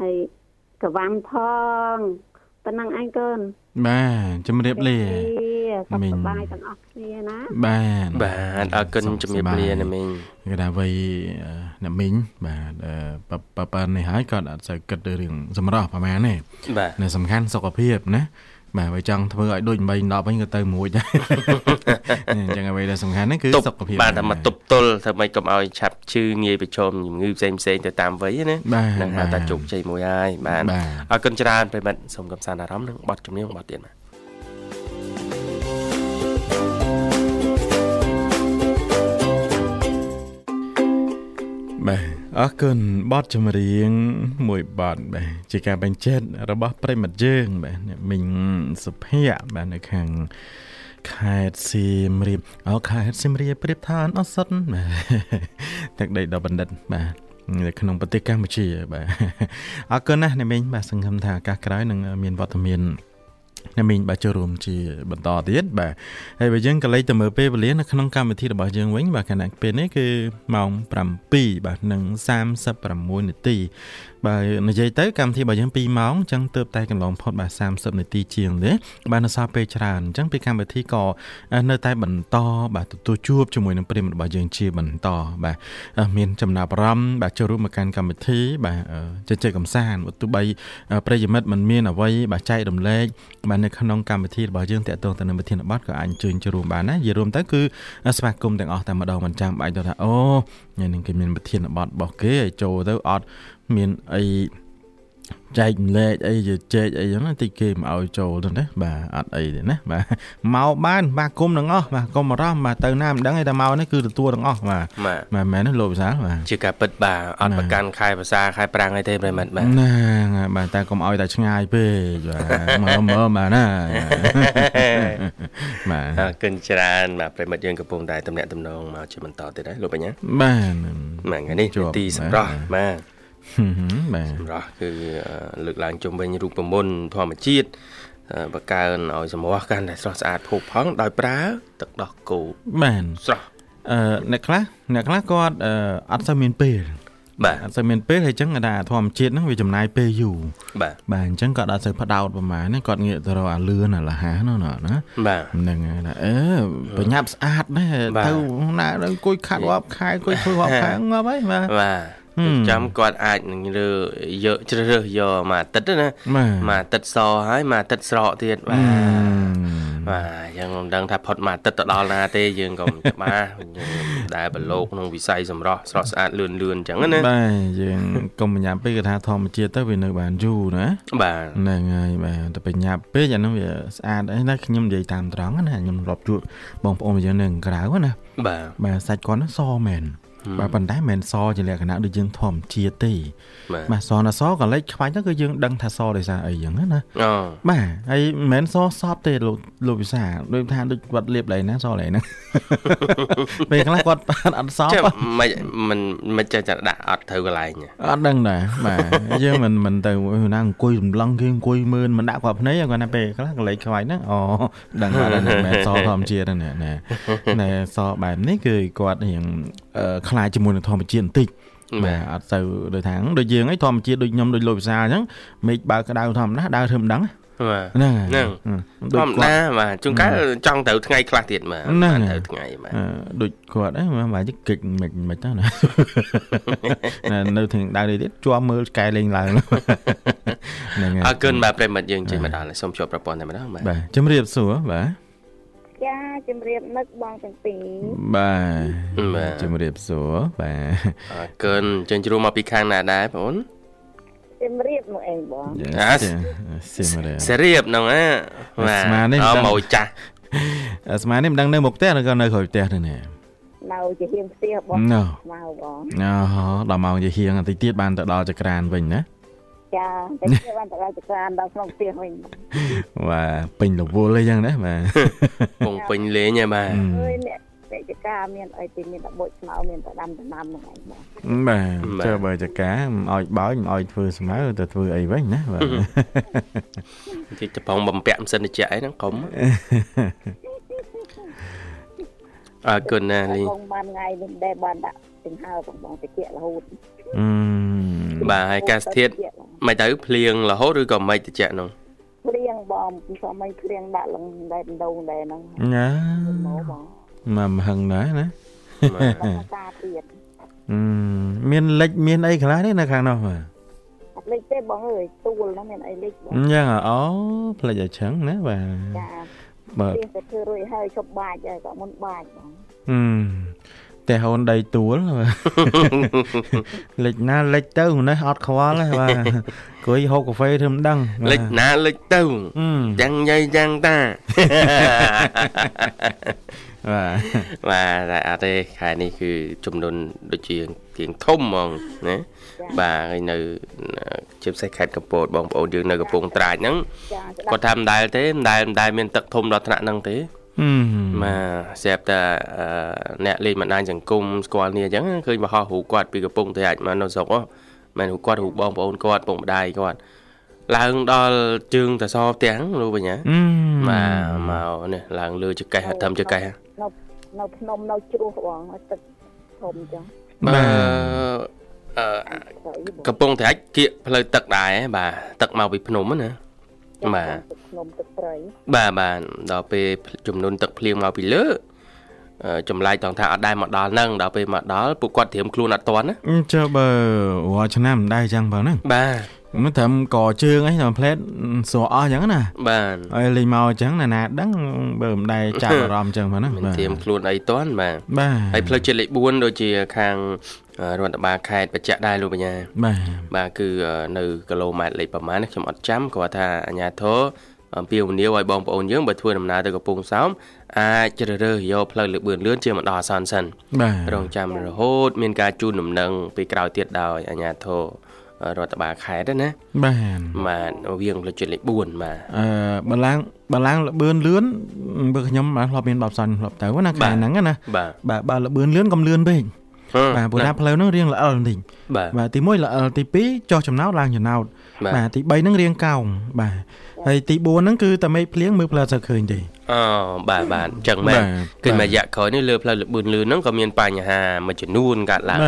ហើយកវ៉ាំផងប៉ុណ្ណឹងឯងកូនបាទជំរាបលាសុខសប្បាយទាំងអស់គ្នាណាបាទបាទអរគុណជំរាបលាណាមីងគេថាវ័យណាមីងបាទប៉ប៉នេះហើយគាត់អត់សូវគិតរឿងសម្រស់ប្រហែលទេនៅសំខាន់សុខភាពណា បាទបើចង់ធ្វើឲ្យដូច8 10វិញក៏ទៅមួយដែរអញ្ចឹងអ្វីដែលសំខាន់ហ្នឹងគឺសុខភាពបាទតែមកទប់ទល់ធ្វើម៉េចកុំឲ្យឆាប់ឈឺងាយប្រឈមជំងឺផ្សេងផ្សេងទៅតាមវ័យណានឹងហៅថាជោគជ័យមួយហើយបាទអរគុណច្រើនប្រិមិត្តសូមកំសាន្តអារម្មណ៍នឹងបទជំនាញបទទៀតបាទបាទ អរគុណបទចម្រៀងមួយបទបាទជាការបញ្ជាក់របស់ប្រិមិត្តយើងបាទអ្នកមីងសុភ័ក្របាទនៅខាងខេត្តសៀមរាបអោខេត្តសៀមរាបប្រៀបឋានអសុតបាទទឹកដីដ៏បណ្ឌិតបាទនៅក្នុងប្រទេសកម្ពុជាបាទអរគុណណាស់អ្នកមីងបាទសង្ឃឹមថាឱកាសក្រោយនឹងមានវត្តមាន អ្នកមីងបាទចូលរួមជាបន្តទៀតបាទហើយបើយើងក៏លេចទៅមើលពេលវេលានៅក្នុងកម្មវិធីរបស់យើងវិញបាទខណៈពេលនេះគឺម៉ោង7បាទនិង36នាទីបាទនិយាយទៅកម្មវិធីរបស់យើង2ម៉ោងអញ្ចឹងទើបតែកន្លងផុតបាទ30នាទីជាងទេបាទនៅសល់ពេលច្រើនអញ្ចឹងពេលកម្មវិធីក៏នៅតែបន្តបាទទទួលជួបជាមួយនឹងប្រិមត្តរបស់យើងជាបន្តបាទមានចំណាប់អារម្មណ៍បាទចូលរួមមកកាន់កម្មវិធីបាទជជែកកម្សាន្តទោះបីប្រិយមិត្តមិនមានអ្វីបាទចែករំលែកបាទនៅក្នុងកម្មវិធីរបស់យើងតាក់ទងទៅនឹងវិធានបទក៏អាចអញ្ជើញចូលរួមបានណានិយាយរួមទៅគឺស្វាគមន៍ទាំងអស់តែម្ដងមិនចាំបាច់ទៅថាអូញ៉ែនឹងគេមានវិធានបទរបស់គេឲ្យចូលទៅអត់ មានអីចែកម្លែកអីជែកអីចឹងតិចគេមកឲ្យចូលទៅណាបាទអត់អីទេណាបាទមកបានបាទគុំទាំងអស់បាទគុំអារម្មណ៍បាទទៅណាមិនដឹងទេតែមកនេះគឺទទួលទាំងអស់បាទបាទមែនទេលោកវិសាលបាទជាការពិតបាទអត់ប្រកាន់ខែភាសាខែប្រាំងអីទេប្រិមិត្តបាទណាបាទតែកុំឲ្យតែឆ្ងាយពេកបាទមើលមើលបាទណាបាទអរគុណច្រើនបាទប្រិមិត្តយើងកំពុងតែតំណាក់តំណងមកជាបន្តទៀតហើយលោកបញ្ញាបាទបាទថ្ងៃនេះទីសម្រាប់បាទ បាទសម្រាប់គឺលើកឡើងជុំវិញរូបមន្តធម្មជាតិបង្កើនឲ្យសម្រស់កាន់តែស្រស់ស្អាតផូរផង់ដោយប្រើទឹកដោះគោបាទស្រស់អឺអ្នកខ្លះអ្នកខ្លះគាត់អត់សូវមានពេលបាទអត់សូវមានពេលហើយអញ្ចឹងថាធម្មជាតិហ្នឹងវាចំណាយពេលយូរបាទបាទអញ្ចឹងគាត់អត់សូវផ្ដោតប្រហែលណាគាត់ងាកទៅរកអាលឿនអាលហានោះណាបាទហ្នឹងហើយថាអឺប្រញាប់ស្អាតណាស់ទៅណាអង្គុយខាត់រាប់ខែអង្គុយធ្វើរាប់ខែងាប់ហើយបាទបាទ ចាំគាត់អាចនឹងរើយកជ្រើសរើសយកមួយអាទិត្យណាមួយអាទិត្យសហើយមួយអាទិត្យស្រកទៀតបាទបាទយើងមិនដឹងថាផុតមួយអាទិត្យទៅដល់ណាទេយើងក៏មិនច្បាស់យើងដែលប្រឡូកក្នុងវិស័យសម្រស់ស្រស់ស្អាតលឿនលឿនអញ្ចឹងណាបាទយើងកុំបញ្ញាប់ពេកគេថាធម្មជាតិទៅវានៅបានយូរណាបាទហ្នឹងហើយបាទតែបញ្ញាប់ពេកអានោះវាស្អាតអីណាខ្ញុំនិយាយតាមត្រង់ណាខ្ញុំរាប់ជួបបងប្អូនយើងនៅក្រៅណាបាទបាទសាច់គាត់ហ្នឹងសមែន បាទប៉ុន្តែមិនមែនសជាលក្ខណៈដូចយើងធម្មជាតិទេបាទសណាសក៏លេចខ្វាច់ទៅគឺយើងដឹងថាសដោយសារអីចឹងណាអូបាទហើយមិនមែនសសពទេលោកលោកវិសាដូចថាដូចគាត់លៀបលេងណាសលេងហ្នឹងពេលខ្លះគាត់អត់សពមិនមិនមិនចេះតែដាក់អត់ត្រូវកន្លែងអត់ដឹងដែរបាទយើងមិនមិនទៅណាអង្គុយរំលងគេអង្គុយមើលមិនដាក់គាត់ភ្នែកគាត់ណាពេលខ្លះកលេចខ្វាច់ហ្នឹងអូដឹងថាមិនមែនសធម្មជាតិហ្នឹងណាណែសបែបនេះគឺគាត់រៀង ខ្លាចជាមួយនឹងធម្មជាតិបន្តិចបាទអត់ទៅដូចថាដូចយើងឯងធម្មជាតិដូចខ្ញុំដូចលោកវិសាអញ្ចឹងមេឃបើក្តៅធម្មតាដើរធ្វើមិនដឹងបាទហ្នឹងហ្នឹងធម្មតាបាទជួនកាលចង់ទៅថ្ងៃខ្លះទៀតបាទទៅថ្ងៃបាទដូចគាត់ហ្នឹងបាទគិចមិនមិនទៅណានៅถึงដៅនេះទៀតជាប់មើលកែលេងឡើងហ្នឹងហើយអរគុណបាទប្រិមិត្តយើងចេញមកដល់សូមជួបប្រព័ន្ធតែម្ដងបាទបាទជំរាបសួរបាទ ចាជំរាបនឹកបងទាំងពីរបាទជំរាបសួរបាទអរគុណចេញជ្រុំមកពីខាងណាដែរបងអូនជំរាបមកអេងបងអាសរៀបសរៀបហ្នឹងណាបាទស្មានេះអមកចាស់ស្មានេះមិនដឹងនៅមុខផ្ទះឬក៏នៅក្រោយផ្ទះទេណានៅជាហៀងផ្ទះបងមកបងអូដល់ម៉ោងជាហៀងបន្តិចទៀតបានទៅដល់ចក្រានវិញណា ចាតែគេបានតែចក្រានដល់ក្នុងផ្ទះវិញបាទពេញរវល់អីចឹងណាបាទពងពេញលេងហ៎បាទអើយអ្នកពេចកាមានអីទីមានតែបុចស្មៅមានតែដាំដំណាំហ្នឹងឯងបាទបាទចើបើចកាមិនអោយបោចមិនអោយធ្វើស្មៅទៅធ្វើអីវិញណាបាទទីចបងបំពាក់មិនសិនតិចអីហ្នឹងកុំអរគុណណាលីបងបានថ្ងៃនេះដែរបានដាក់ទាំងហើបងបងតិចរហូតអឺបាទហើយកាសធាត មិនទៅភ្លៀងរហូតឬក៏មិនតិចហ្នឹងភ្លៀងបងសមមិនភ្លៀងដាក់លងដែរដូងដែរហ្នឹងណាមកមហឹងណាណាតាទៀតអឺមានលិចមានអីខ្លះទេនៅខាងនោះបាទអត់លិចទេបងអើយទូលនោះមានអីលិចបងអញ្ចឹងអូផ្លេចឲ្យឆឹងណាបាទចាបាទទៅធ្វើរួចហើយឈប់បាចហើយក៏មុនបាចបងអឺ តែហូនដីទួលលិចណាលិចទៅនេះអត់ខ្វល់ទេបាទគួយហូបកាហ្វេធ្វើមិនដឹងលិចណាលិចទៅយ៉ាងញ៉ៃយ៉ាងតាបាទបាទតែអត់ទេខែនេះគឺចំនួនដូចជាគៀងធំហ្មងណាបាទហើយនៅជាពិសេសខេត្តកំពតបងប្អូនយើងនៅកំពង់ត្រាចហ្នឹងគាត់ថាមិនដែលទេមិនដែលមិនដែលមានទឹកធំដល់ថ្នាក់ហ្នឹងទេ បាទស្រាប់តែអ្នកលេងបណ្ដាញសង្គមស្គាល់គ្នាអញ្ចឹងឃើញបោះរូបគាត់ពីកំពង់ត្រាចមកនៅស្រុកមែនរូបគាត់រូបបងប្អូនគាត់ពុកម្ដាយគាត់ឡើងដល់ជើងតសផ្ទាំងលោកបញ្ញាបាទមកនេះឡើងលើចកេះត្រឹមចកេះនៅនៅភ្នំនៅជ្រោះបងទឹកធំចឹងបាទអឺកំពង់ត្រាច់គៀកផ្លូវទឹកដែរបាទទឹកមកពីភ្នំណា បាទភ្នំទឹកព្រៃបាទបាទដល់ពេលចំនួនទឹកភ្លៀងមកពីលើចម្លែកតងថាអត់ដែរមកដល់ហ្នឹងដល់ពេលមកដល់ពួកគាត់ត្រៀមខ្លួនអត់ទាន់ណាចុះបើរាល់ឆ្នាំមិនដែរអញ្ចឹងបងហ្នឹងបាទមិនត្រឹមកជើងអីតាមផ្លែតស្រអស់អញ្ចឹងណាបាទហើយលេងមកអញ្ចឹងណាណាដឹងបើមិនដែរចាប់អារម្មណ៍អញ្ចឹងហ្នឹងបាទត្រៀមខ្លួនអីតន់បាទបាទហើយផ្លូវជាតិលេខ4ដូចជាខាង រដ្ឋបាលខេត្តបច្ចៈដែរលោកបញ្ញាបាទបាទគឺនៅគីឡូម៉ែត្រលេខប្រហែលខ្ញុំអត់ចាំគាត់ថាអាញាធរអំពាវនាវឲ្យបងប្អូនយើងបើធ្វើដំណើរទៅកំពង់សោមអាចជ្រើសរើសយកផ្លូវលឿនលឿនជាមកដល់អាសន្នសិនបាទរងចាំរហូត មានការជូនដំណឹងពីក្រោយទៀតដោយអាញាធររដ្ឋបាលខេត្តណាបាទបាទវៀងផ្លូវជាតិលេខ4បាទអឺបើឡើងបើឡើងលបឿនលឿនបើខ្ញុំបាទធ្លាប់មានបបសនធ្លាប់ទៅណាខែហ្នឹងណាបាទបើលបឿនលឿនកុំលឿនពេក បាទព្រោះថាផ្លូវហ្នឹងរៀងល្អិលបន្តិចបាទទី1ល្អិលទី2ចុះចំណោតឡើងចំណោតបាទទី3ហ្នឹងរៀងកោងបាទហើយទី4ហ្នឹងគឺតែមេឃភ្លៀងមើលផ្លូវសើឃើញទេអូបាទបាទអញ្ចឹងមែនគឺមួយរយៈក្រោយនេះលើផ្លូវលបឿនលឿនហ្នឹងក៏មានបញ្ហាមួយចំនួនកើតឡើង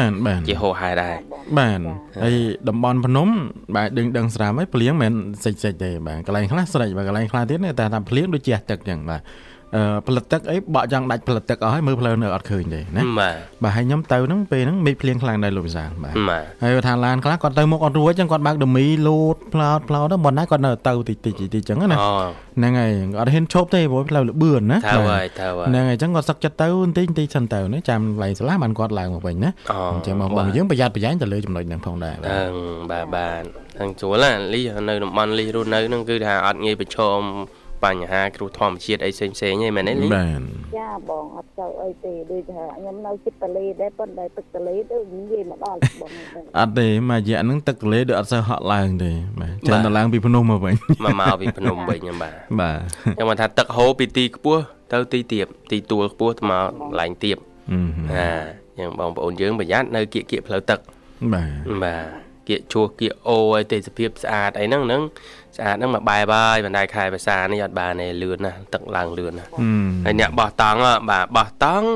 ជាហោហែដែរបាទហើយតំបន់ភ្នំបាទដឹងដឹងស្រាប់ហើយភ្លៀងមិនសិចសិចទេបាទកន្លែងខ្លះស្រេចបាទកន្លែងខ្លះទៀតតែថាភ្លៀងដូចជះទឹកអញ្ចឹងបាទ ផលិតទឹកអីបក់យ៉ាងដាច់ផលិតទឹកអស់ហើយមើលផ្លូវនៅអត់ឃើញទេណាបាទបាទហើយខ្ញុំទៅហ្នឹងពេលហ្នឹងមេឃភ្លៀងខ្លាំងដែរលោកវិសាលបាទហើយថាឡានខ្លះគាត់ទៅមុខអត់រួចចឹងគាត់បើកដមីលូតផ្លោតផ្លោតទៅមិនណាគាត់នៅទៅតិចតិចតិចចឹងណាហ្នឹងហើយអត់ហ៊ានឈប់ទេព្រោះផ្លូវលបឿនណាទៅហើយទៅហើយហ្នឹងហើយចឹងគាត់សឹកចិត្តទៅបន្តិចបន្តិចសិនទៅណាចាំឡៃស្លាបានគាត់ឡើងមកវិញណាអញ្ចឹងមកបងយើងប្រយ័ត្នប្រយែងទៅលើចំណុចហ្នឹងផងដែរបាទបាទបាទខាងជួលណាលីនៅតំបន់លីរស់នៅហ្នឹងគឺថាអត់ងាយប្រឈម បញ្ហាគ្រោះធម្មជាតិអីផ្សេងផ្សេងហ្នឹងមែនទេលីបាទចាបងអត់ទៅអីទេដូចថាខ្ញុំនៅជិតទលេដែរប៉ុន្តែទឹកទលេទៅនិយាយមកដល់បងអត់ទេមួយរយៈហ្នឹងទឹកទលេដូចអត់សូវហក់ឡើងទេបាទចាំតែឡើងពីភ្នំមកវិញមកមកពីភ្នំវិញហ្នឹងបាទបាទខ្ញុំថាទឹកហូរពីទីខ្ពស់ទៅទីទាបទីទួលខ្ពស់ទៅមកឡើងទាបអាយ៉ាងបងប្អូនយើងប្រយ័ត្ននៅគៀកគៀកផ្លូវទឹកបាទបាទគៀកជួសគៀកអូឲ្យទេសភាពស្អាតអីហ្នឹងហ្នឹង ស្អាតហ្នឹងមកបែបហើយបណ្ដៃខែភាសានេះអត់បានទេលឿនណាទឹកឡើងលឿនណាហើយអ្នកបោះតង់បាទបោះតង់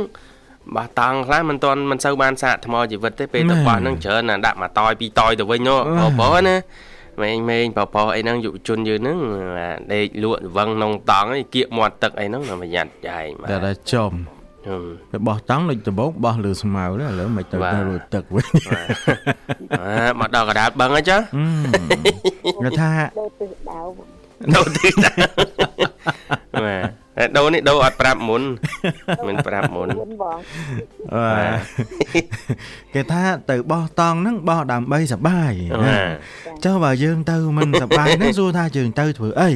បោះតង់ខ្លះមិនទាន់មិនសូវបានសាកថ្មជីវិតទេពេលទៅបោះហ្នឹងច្រើនណាដាក់មកតយពីរតយទៅវិញនោះបបណាម៉េងម៉េងបបអីហ្នឹងយុវជនយើងហ្នឹងដេកលក់វឹងក្នុងតង់ឯគៀកមាត់ទឹកអីហ្នឹងប្រយ័ត្នចាយបាទតែចំ ទៅបោះតង់ដូចដំបងបោះលើស្មៅឥឡូវមិនទៅទៅរួចទឹកវិញអាមកដល់កដាលបឹងអញ្ចឹងគេថាដូរទិសដៅដូរទិសដៅបាទ ដូរនេះដូរអត់ប្រាប់មុនមិនប្រាប់មុនបងគេថាទៅបោះតង់ហ្នឹងបោះដើម្បីសបាយចុះបើយើងទៅមិនសបាយហ្នឹងសួរថាយើងទៅធ្វើអី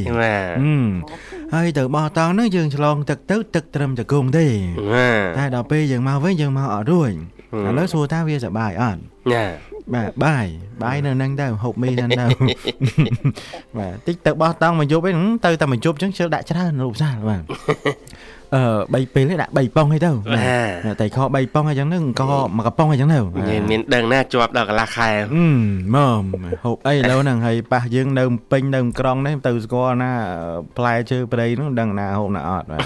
ហើយទៅបោះតង់ហ្នឹងយើងឆ្លងទឹកទៅទឹកត្រឹមចង្គង់ទេតែដល់ពេលយើងមកវិញយើងមកអត់រួចឥឡូវសួរថាវាសបាយអត់ចា បាទបាយបាយនៅនឹងទៅហូបមីនៅទៅបាទតិចទៅបោះតង់មកយប់ឯងទៅតែមកយប់អញ្ចឹងជិលដាក់ច្រើនរូបសាលបាទអឺ3ពេលដាក់3ប៉ុងឲ្យទៅតែខ3ប៉ុងអញ្ចឹងនឹងក៏មួយកំប៉ុងអញ្ចឹងទៅមានដឹងណាជាប់ដល់កន្លះខែមកហូបអីឥឡូវហ្នឹងហើយប៉ះយើងនៅពេញនៅក្រុងនេះទៅស្គាល់ណាផ្លែជើព្រៃនោះដឹងណាហូបណាអត់បាទ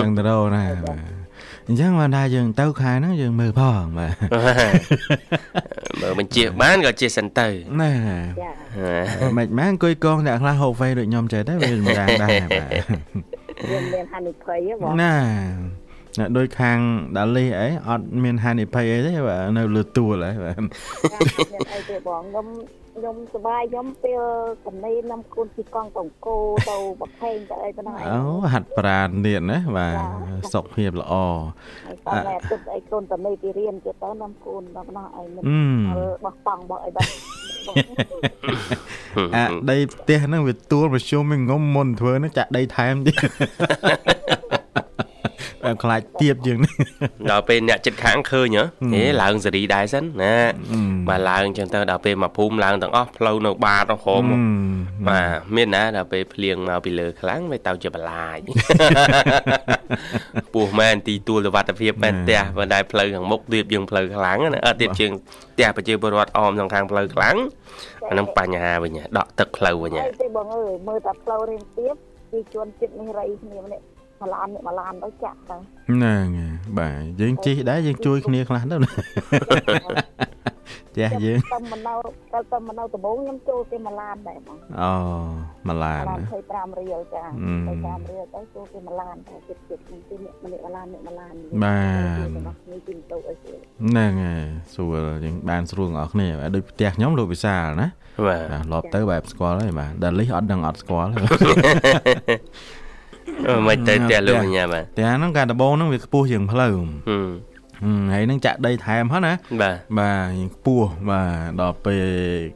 ដឹងទៅណាបាទអញ្ចឹងបានថាយើងទៅខែហ្នឹងយើងមើលផងបាទ មើលបញ្ជាបានក៏ជាសិនទៅណាមិនមែនអង្គុយកងអ្នកខ្លះហូបវេដូចខ្ញុំចេះតែវាមិនយ៉ាងដែរបាទវាមានហានិភ័យហ៎បងណា ដូចខាងដាលីអីអត់មានហានិភ័យអីទេបាទនៅលើទួលហ៎បាទមានអីទេបងខ្ញុំខ្ញុំសប្បាយខ្ញុំពេលកំណេនំគូនពីកង់តង្គោទៅបខេងទៅអីប៉ុណ្ណឹងអូហាត់ប្រាណទៀតណាបាទសុខភាពល្អហើយតែទឹកអីកូនតនីពីរៀនទៀតទៅនំគូនដល់ប៉ុណ្ណោះអីមិនបោះតង់បោះអីបាត់អាដីផ្ទះហ្នឹងវាទួលប្រជុំងុំមុនធ្វើហ្នឹងចាក់ដីថែមទៀត ខ្លាចទៀបជាងនេះដល់ពេលអ្នកចិត្តខាងឃើញហ៎ឡើងសេរីដែរសិនណាបាទឡើងចឹងទៅដល់ពេលមកភូមិឡើងទាំងអស់ផ្លូវនៅបាតហមបាទមានណាដល់ពេលភ្លៀងមកពីលើខ្លាំងវាទៅជាបលាយពោះមែនទីទួលសុវត្ថិភាពមែនផ្ទះប៉ុន្តែផ្លូវខាងមុខទៀតយើងផ្លូវខ្លាំងណាអត់ទៀតជាងផ្ទះប្រជាពលរដ្ឋអមក្នុងខាងផ្លូវខ្លាំងអានឹងបញ្ហាវិញដកទឹកផ្លូវវិញទេបងអើយមើលតែផ្លូវរៀងទៀតពីជួនចិត្តនេះរៃគ្នាម្នាក់ មួយឡានមួយឡានទៅចាក់ទៅហ្នឹងបាទយើងជិះដែរយើងជួយគ្នាខ្លះទៅណាចាស់យើងតែមិននៅតែតែមិននៅដំបងខ្ញុំចូលគេមួយឡានដែរបងអូមួយឡាន25រៀលចា25រៀលទៅចូលគេមួយឡានតែចិត្តចិត្តទីនេះម្នាក់មួយឡានម្នាក់មួយឡានបាទនេះទីទៅអីហ្នឹងហើយស្រួលយើងបានស្រួលទាំងអស់គ្នាដូចផ្ទះខ្ញុំលោកវិសាលណាបាទលាប់ទៅបែបស្គាល់ហើយបាទដាលីអត់ដឹងអត់ស្គាល់ មិនទៅផ្ទះលោកញ៉ាំបាទផ្ទះហ្នឹងកាលដំបងហ្នឹងវាខ្ពស់ជាងផ្លូវហើយនឹងចាក់ដីថែមហ្នឹងណាបាទបាទខ្ពស់បាទដល់ពេល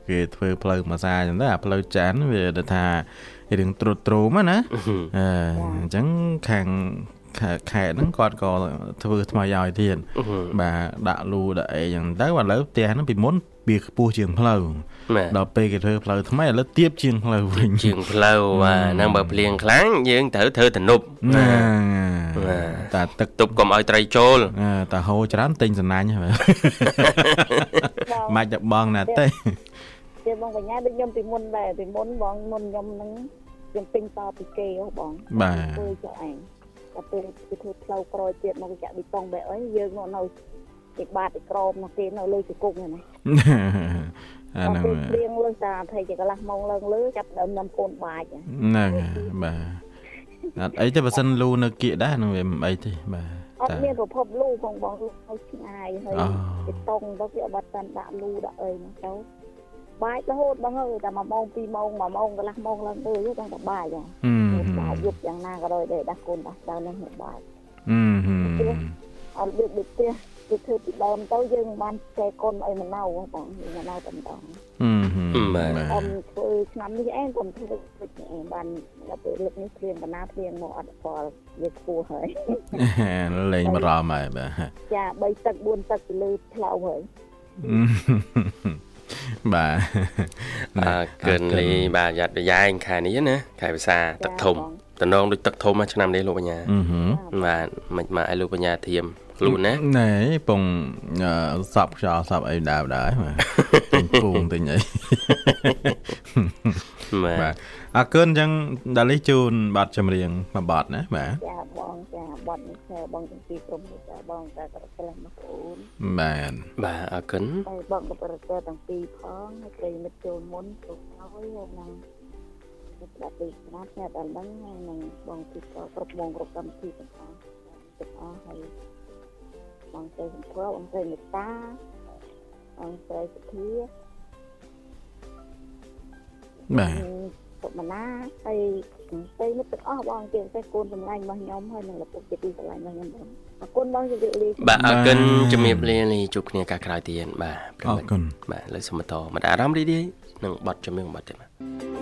គេធ្វើផ្លូវមួយសាអញ្ចឹងទៅអាផ្លូវចានវាទៅថារឿងត្រុតត្រោមណាអញ្ចឹងខាងខេតហ្នឹងគាត់ក៏ធ្វើថ្មីឲ្យទៀតបាទដាក់លូដាក់អីចឹងទៅឥឡូវផ្ទះហ្នឹងពីមុន វាខ្ពស់ជាងផ្លូវដល់ពេលគេធ្វើផ្លូវថ្មីឥឡូវទៀបជាងផ្លូវវិញជាងផ្លូវបាទហ្នឹងបើភ្លៀងខ្លាំងយើងត្រូវធ្វើទំនប់តែទឹកទប់កុំឲ្យត្រីចូលតែហូរច្រើនទិញសំណាញ់ហ្នឹងមិនតែបងណាទេជាបងកញ្ញាដូចខ្ញុំពីមុនដែរពីមុនបងមុនខ្ញុំហ្នឹងខ្ញុំទិញតពីគេហ៎បងបាទធ្វើចុះឯងតែពេលគេធ្វើផ្លូវក្រោយទៀតមកចាក់ប៊ីតុងបែបអីយើងមកនៅ ទីបាតទីក្រមនោះគេនៅលើជង្គង់ហ្នឹងណាអាហ្នឹងព្រៀងលើតាថៃជាកន្លះម៉ោងឡើងលើចាប់ដើមនាំកូនបាចហ្នឹងបាទអត់អីទេបើសិនលូនៅគៀកដែរនឹងវាមិនអីទេបាទអត់មានប្រភពលូផងបងឲ្យឆ្ងាយហើយទីតុងទៅគេអត់បានដាក់លូដាក់អីហ្នឹងទៅបាច់រហូតបងអើយតែ1ម៉ោង2ម៉ោង1ម៉ោងកន្លះម៉ោងឡើងទៅហ្នឹងតែបាច់ហ្នឹងបាច់យប់យ៉ាងណាក៏ដោយដែរដាស់កូនដាស់ដើមនេះបាច់អឺអត់ដូចដូចផ្ទះ គឺធ្វើពីដើមទៅយើងបានចែកកូនអីមិនណៅបងយើងណៅតែម្ដងអឺបាទអ៊ំធ្វើឆ្នាំនេះឯងខ្ញុំធ្វើដូចឯងបានដល់ពេលលើកនេះព្រៀងបណ្ណាព្រៀងមកអត់ផលវាខ្ពស់ហើយលេងបារម្ភហើយបាទចា3ទឹក4ទឹកទៅលើផ្លូវហើយបាទអើកិនលីបាទយ៉ាត់យ៉ែងខែនេះណាខែភាសាទឹកធំតំណងដូចទឹកធំឆ្នាំនេះលោកបញ្ញាបាទមិនមកឲ្យលោកបញ្ញាធៀម ខ្លួនណាណែពងសពខ្យល់សពអីដើរដែរបាទទិញពូងទិញអីបាទអរគុណអញ្ចឹងដាលីជូនប័ណ្ណចម្រៀងមួយប័ណ្ណណាបាទចាបងចាប័ណ្ណនេះគឺបងទាំងពីរក្រុមនេះចាបងតែប្រកែមកអូនបាទបាទអរគុណហើយបងក៏ប្រកែទាំងពីរផងហើយប្រិមិត្តចូលមុនគ្រប់ហើយហ្នឹងស្ដាប់ពីស្នាប់តែដល់ហ្នឹងនឹងបងទីក៏គ្រប់មងគ្រប់កម្មវិធីទាំងអស់ទាំងអស់ហើយ បងស្រីសំភ័របងស្រីមេត្តាបងស្រីសុធាបាទសុមណាហើយស្រីមិត្តទាំងអស់បងជាពិសេសកូនសម្លាញ់របស់ខ្ញុំហើយនិងឪពុកជាទីសម្លាញ់របស់ខ្ញុំបងអរគុណបងជម្រាបលាបាទអរគុណជំរាបលាលាជួបគ្នាកាលក្រោយទៀតបាទអរគុណបាទលើសុំបន្តមកអារម្មណ៍រីករាយនឹងបတ်ជំនឿបတ်ទៀតបាទ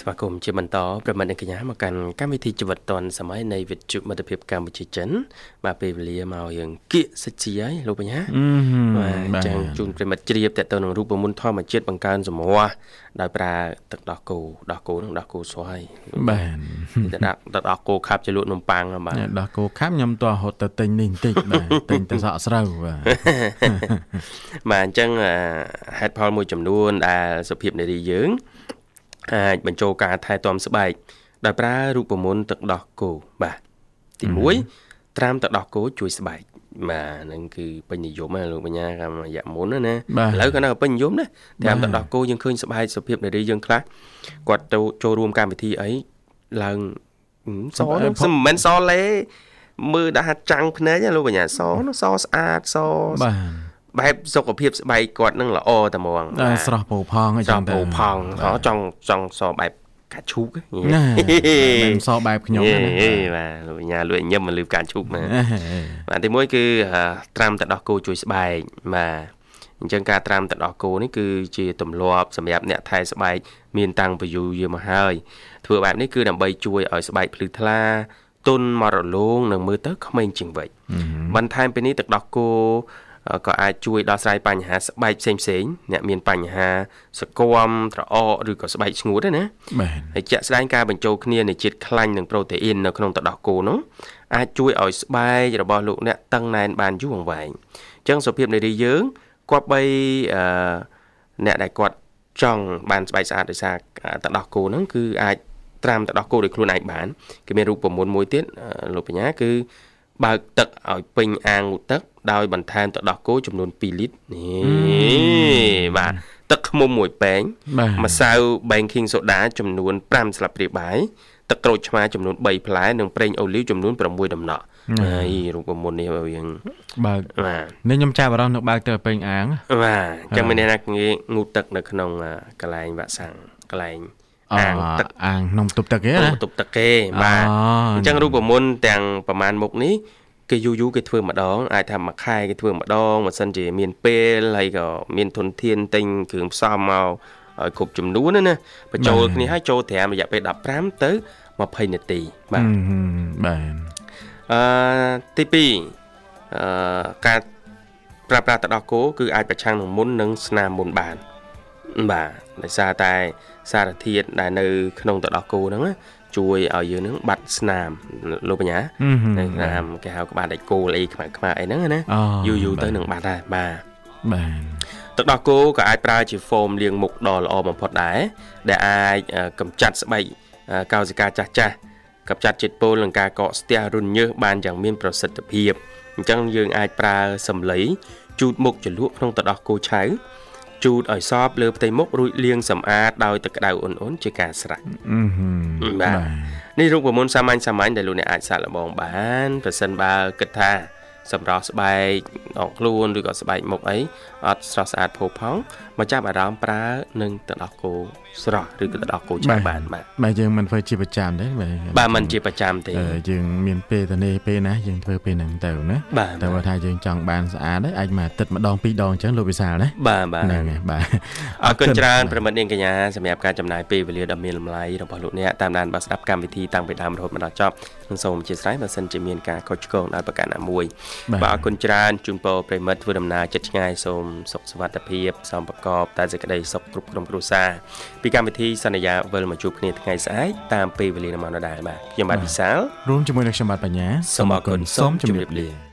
ស្វាគមន៍ជាបន្តប្រិមត្តអ្នកកញ្ញាមកកាន់កម្មវិធីជីវិតឌွန်សម័យនៃវិទ្យុមិត្តភាពកម្ពុជាចិនបាទពេលវេលាមកយើងគៀកសិជីហើយលោកបញ្ញាបាទចឹងជូនប្រិមត្តជ្រាបតទៅនឹងរូបមន្តធម្មជាតិបង្កើនសម្រស់ដោយប្រើទឹកដោះគោដោះគោនឹងដោះគោស្វាយបាទទៅដាក់ទឹកដោះគោខាប់ជាលក់នំប៉័ងបាទដោះគោខាប់ខ្ញុំតោះហត់ទៅទិញនេះបន្តិចបាទទិញទៅសក់ស្រូវបាទបាទអញ្ចឹងហេតុផលមួយចំនួនដែលសុភាពនារីយើង អាចបញ្ចូលការថែទាំស្បែកដោយប្រើរូបមន្តទឹកដោះគោបាទទី1ត្រាំទឹកដោះគោជួយស្បែកបាទហ្នឹងគឺពេញនិយមណាលោកបញ្ញាកម្មរយៈមុនណាឥឡូវក៏នៅពេញនិយមណាត្រាំទឹកដោះគោយើងឃើញស្បែកសុភាពនារីយើងខ្លះគាត់ទៅចូលរួមកម្មវិធីអីឡើងសមិនមែនសលេមើលដាក់ចាំងភ្នែកលោកបញ្ញាសនោះសស្អាតសបាទ បែបសុខភាពស្បែកគាត់នឹងល្អតែហ្មងស្រស់ពោផងអញ្ចឹងទៅស្រស់ពោផងចង់ចង់សបែបកាឈូកណាមិនសបែបខ្ញុំណាបាទលោកបញ្ញាលួយញឹមមកលឺកាឈូកណាបាទទីមួយគឺត្រាំទឹកដោះគោជួយស្បែកបាទអញ្ចឹងការត្រាំទឹកដោះគោនេះគឺជាទម្លាប់សម្រាប់អ្នកថែស្បែកមានតាំងពីយូរយារមកហើយធ្វើបែបនេះគឺដើម្បីជួយឲ្យស្បែកភ្លឺថ្លាទន់មករលោងនិងមើលទៅក្មេងជាងវ័យបន្ថែមពីនេះទឹកដោះគោ ក៏អាចជួយដោះស្រាយបញ្ហាស្បែកផ្សេងផ្សេងអ្នកមានបញ្ហាសកមត្រអកឬក៏ស្បែកស្ងួតណាបាទហើយជាក់ស្ដែងការបញ្ចូលគ្នានៃជាតិខ្លាញ់និងប្រូតេអ៊ីននៅក្នុងទឹកដោះគោនោះអាចជួយឲ្យស្បែករបស់លោកអ្នកតឹងណែនបានយូរអង្វែងអញ្ចឹងសុភាពនារីយើងគប្បីអឺអ្នកដែលគាត់ចង់បានស្បែកស្អាតដោយសារទឹកដោះគោហ្នឹងគឺអាចត្រាំទឹកដោះគោដោយខ្លួនឯងបានគេមានរូបមន្តមួយទៀតលោកបញ្ញាគឺ បើកទឹកឲ្យពេញអាងងូតទឹក ដោយបន្ថែមទឹកដោះគោចំនួន2លីត្រនេះបាទទឹកឃ្មុំមួយពែងម្សៅ baking soda ចំនួន5ស្លាបព្រាបាយទឹកក្រូចឆ្មាចំនួន3ផ្លែនិងប្រេងអូលីវចំនួន6ដំណក់ហើយរូបមន្តនេះយើងបើកបាទនេះខ្ញុំចាប់អារម្មណ៍នៅបើកទៅពេញអាងបាទអញ្ចឹងមានអ្នកណាងាយងូតទឹកនៅក្នុងកន្លែងវាក់សាំងកន្លែង អាងទឹកអាងនំទប់ទឹកគេណាទប់ទឹកគេបាទអញ្ចឹងរូបមន្តទាំងប្រមាណមុខនេះគេយូរយូរគេធ្វើម្ដងអាចថាមួយខែគេធ្វើម្ដងបើសិនជាមានពេលហើយក៏មានធនធានទិញគ្រឿងផ្សំមកឲ្យគ្រប់ចំនួនណាបញ្ចូលគ្នាឲ្យចូលត្រាំរយៈពេល15ទៅ20នាទីបាទបាទអឺទី2អឺការប្រើប្រាស់ទឹកដោះគោគឺអាចប្រឆាំងនឹងមុននិងស្នាមមុនបានបាទ ដោយសារតែសារធាតុដែលនៅក្នុងទឹកដោះគោហ្នឹងជួយឲ្យយើងនឹងបាត់ស្នាមលោកបញ្ញាស្នាមគេហៅក្បាលដាច់គោលអីខ្មៅខ្មៅអីហ្នឹងណាយូរយូរទៅនឹងបាត់ដែរបាទបាទទឹកដោះគោក៏អាចប្រើជាហ្វូមលាងមុខដ៏ល្អបំផុតដែរដែលអាចកម្ចាត់ស្បែកកោសិកាចាស់ចាស់កម្ចាត់ជាតិពុលនិងការកកស្ទះរុនញើសបានយ៉ាងមានប្រសិទ្ធភាពអញ្ចឹងយើងអាចប្រើសម្លីជូតមុខជ្រលក់ក្នុងទឹកដោះគោឆៅ ជូតឲ្យសពលើផ្ទៃមុខរួចលាងសម្អាតដោយទឹកក្តៅអ៊ុនៗជាការស្រេចបាទនេះរូបមន្តសាមញ្ញសាមញ្ញដែលលោកអ្នកអាចសាកល្បងបានប្រសិនបើគិតថាសម្រស់ស្បែកអងខ្លួនឬក៏ស្បែកមុខអីអត់ស្រស់ស្អាតផូរផង់មកចាប់អារម្មណ៍ប្រើនឹងទឹកដោះគោស្រស់ឬក៏ទឹកដោះគោឆៅបានបាទបាទយើងមិនធ្វើជាប្រចាំទេបាទបាទមិនជាប្រចាំទេយើងមានពេលទៅនេះពេលណាយើងធ្វើពេលហ្នឹងទៅណាតែបើថាយើងចង់បានស្អាតអាចមកទឹតម្ដងពីរដងអញ្ចឹងលោកវិសាលណាបាទបាទហ្នឹងហើយបាទអរគុណច្រើនប្រិមិត្តនាងកញ្ញាសម្រាប់ការចំណាយពេលវេលាដ៏មានតម្លៃរបស់លោកអ្នកតាមដានបាទស្ដាប់កម្មវិធីតាំងពីដើមរហូតមកដល់ចប់នឹងសូមអធិស្ឋានបើសិនជាមានការខុសឆ្គងដោយប្រការណាមួយបាទអរគុណច្រើនជូនពរប្រិមិត្តធ្វើដំណើរចិត្តឆ្ងាយសូមសុខសុវត្ថិភាពសំប្រកបតែសេចក្តីសុខគ្រប់ក្រុមគ្រួសារពីកម្មវិធីសន្យាវិលមកជួបគ្នាថ្ងៃស្អែកតាមពេលវេលានៅម៉ោងដដែលបាទខ្ញុំបាទវិសាលរួមជាមួយនឹងខ្ញុំបាទបញ្ញាសូមអរគុណសូមជម្រាបលា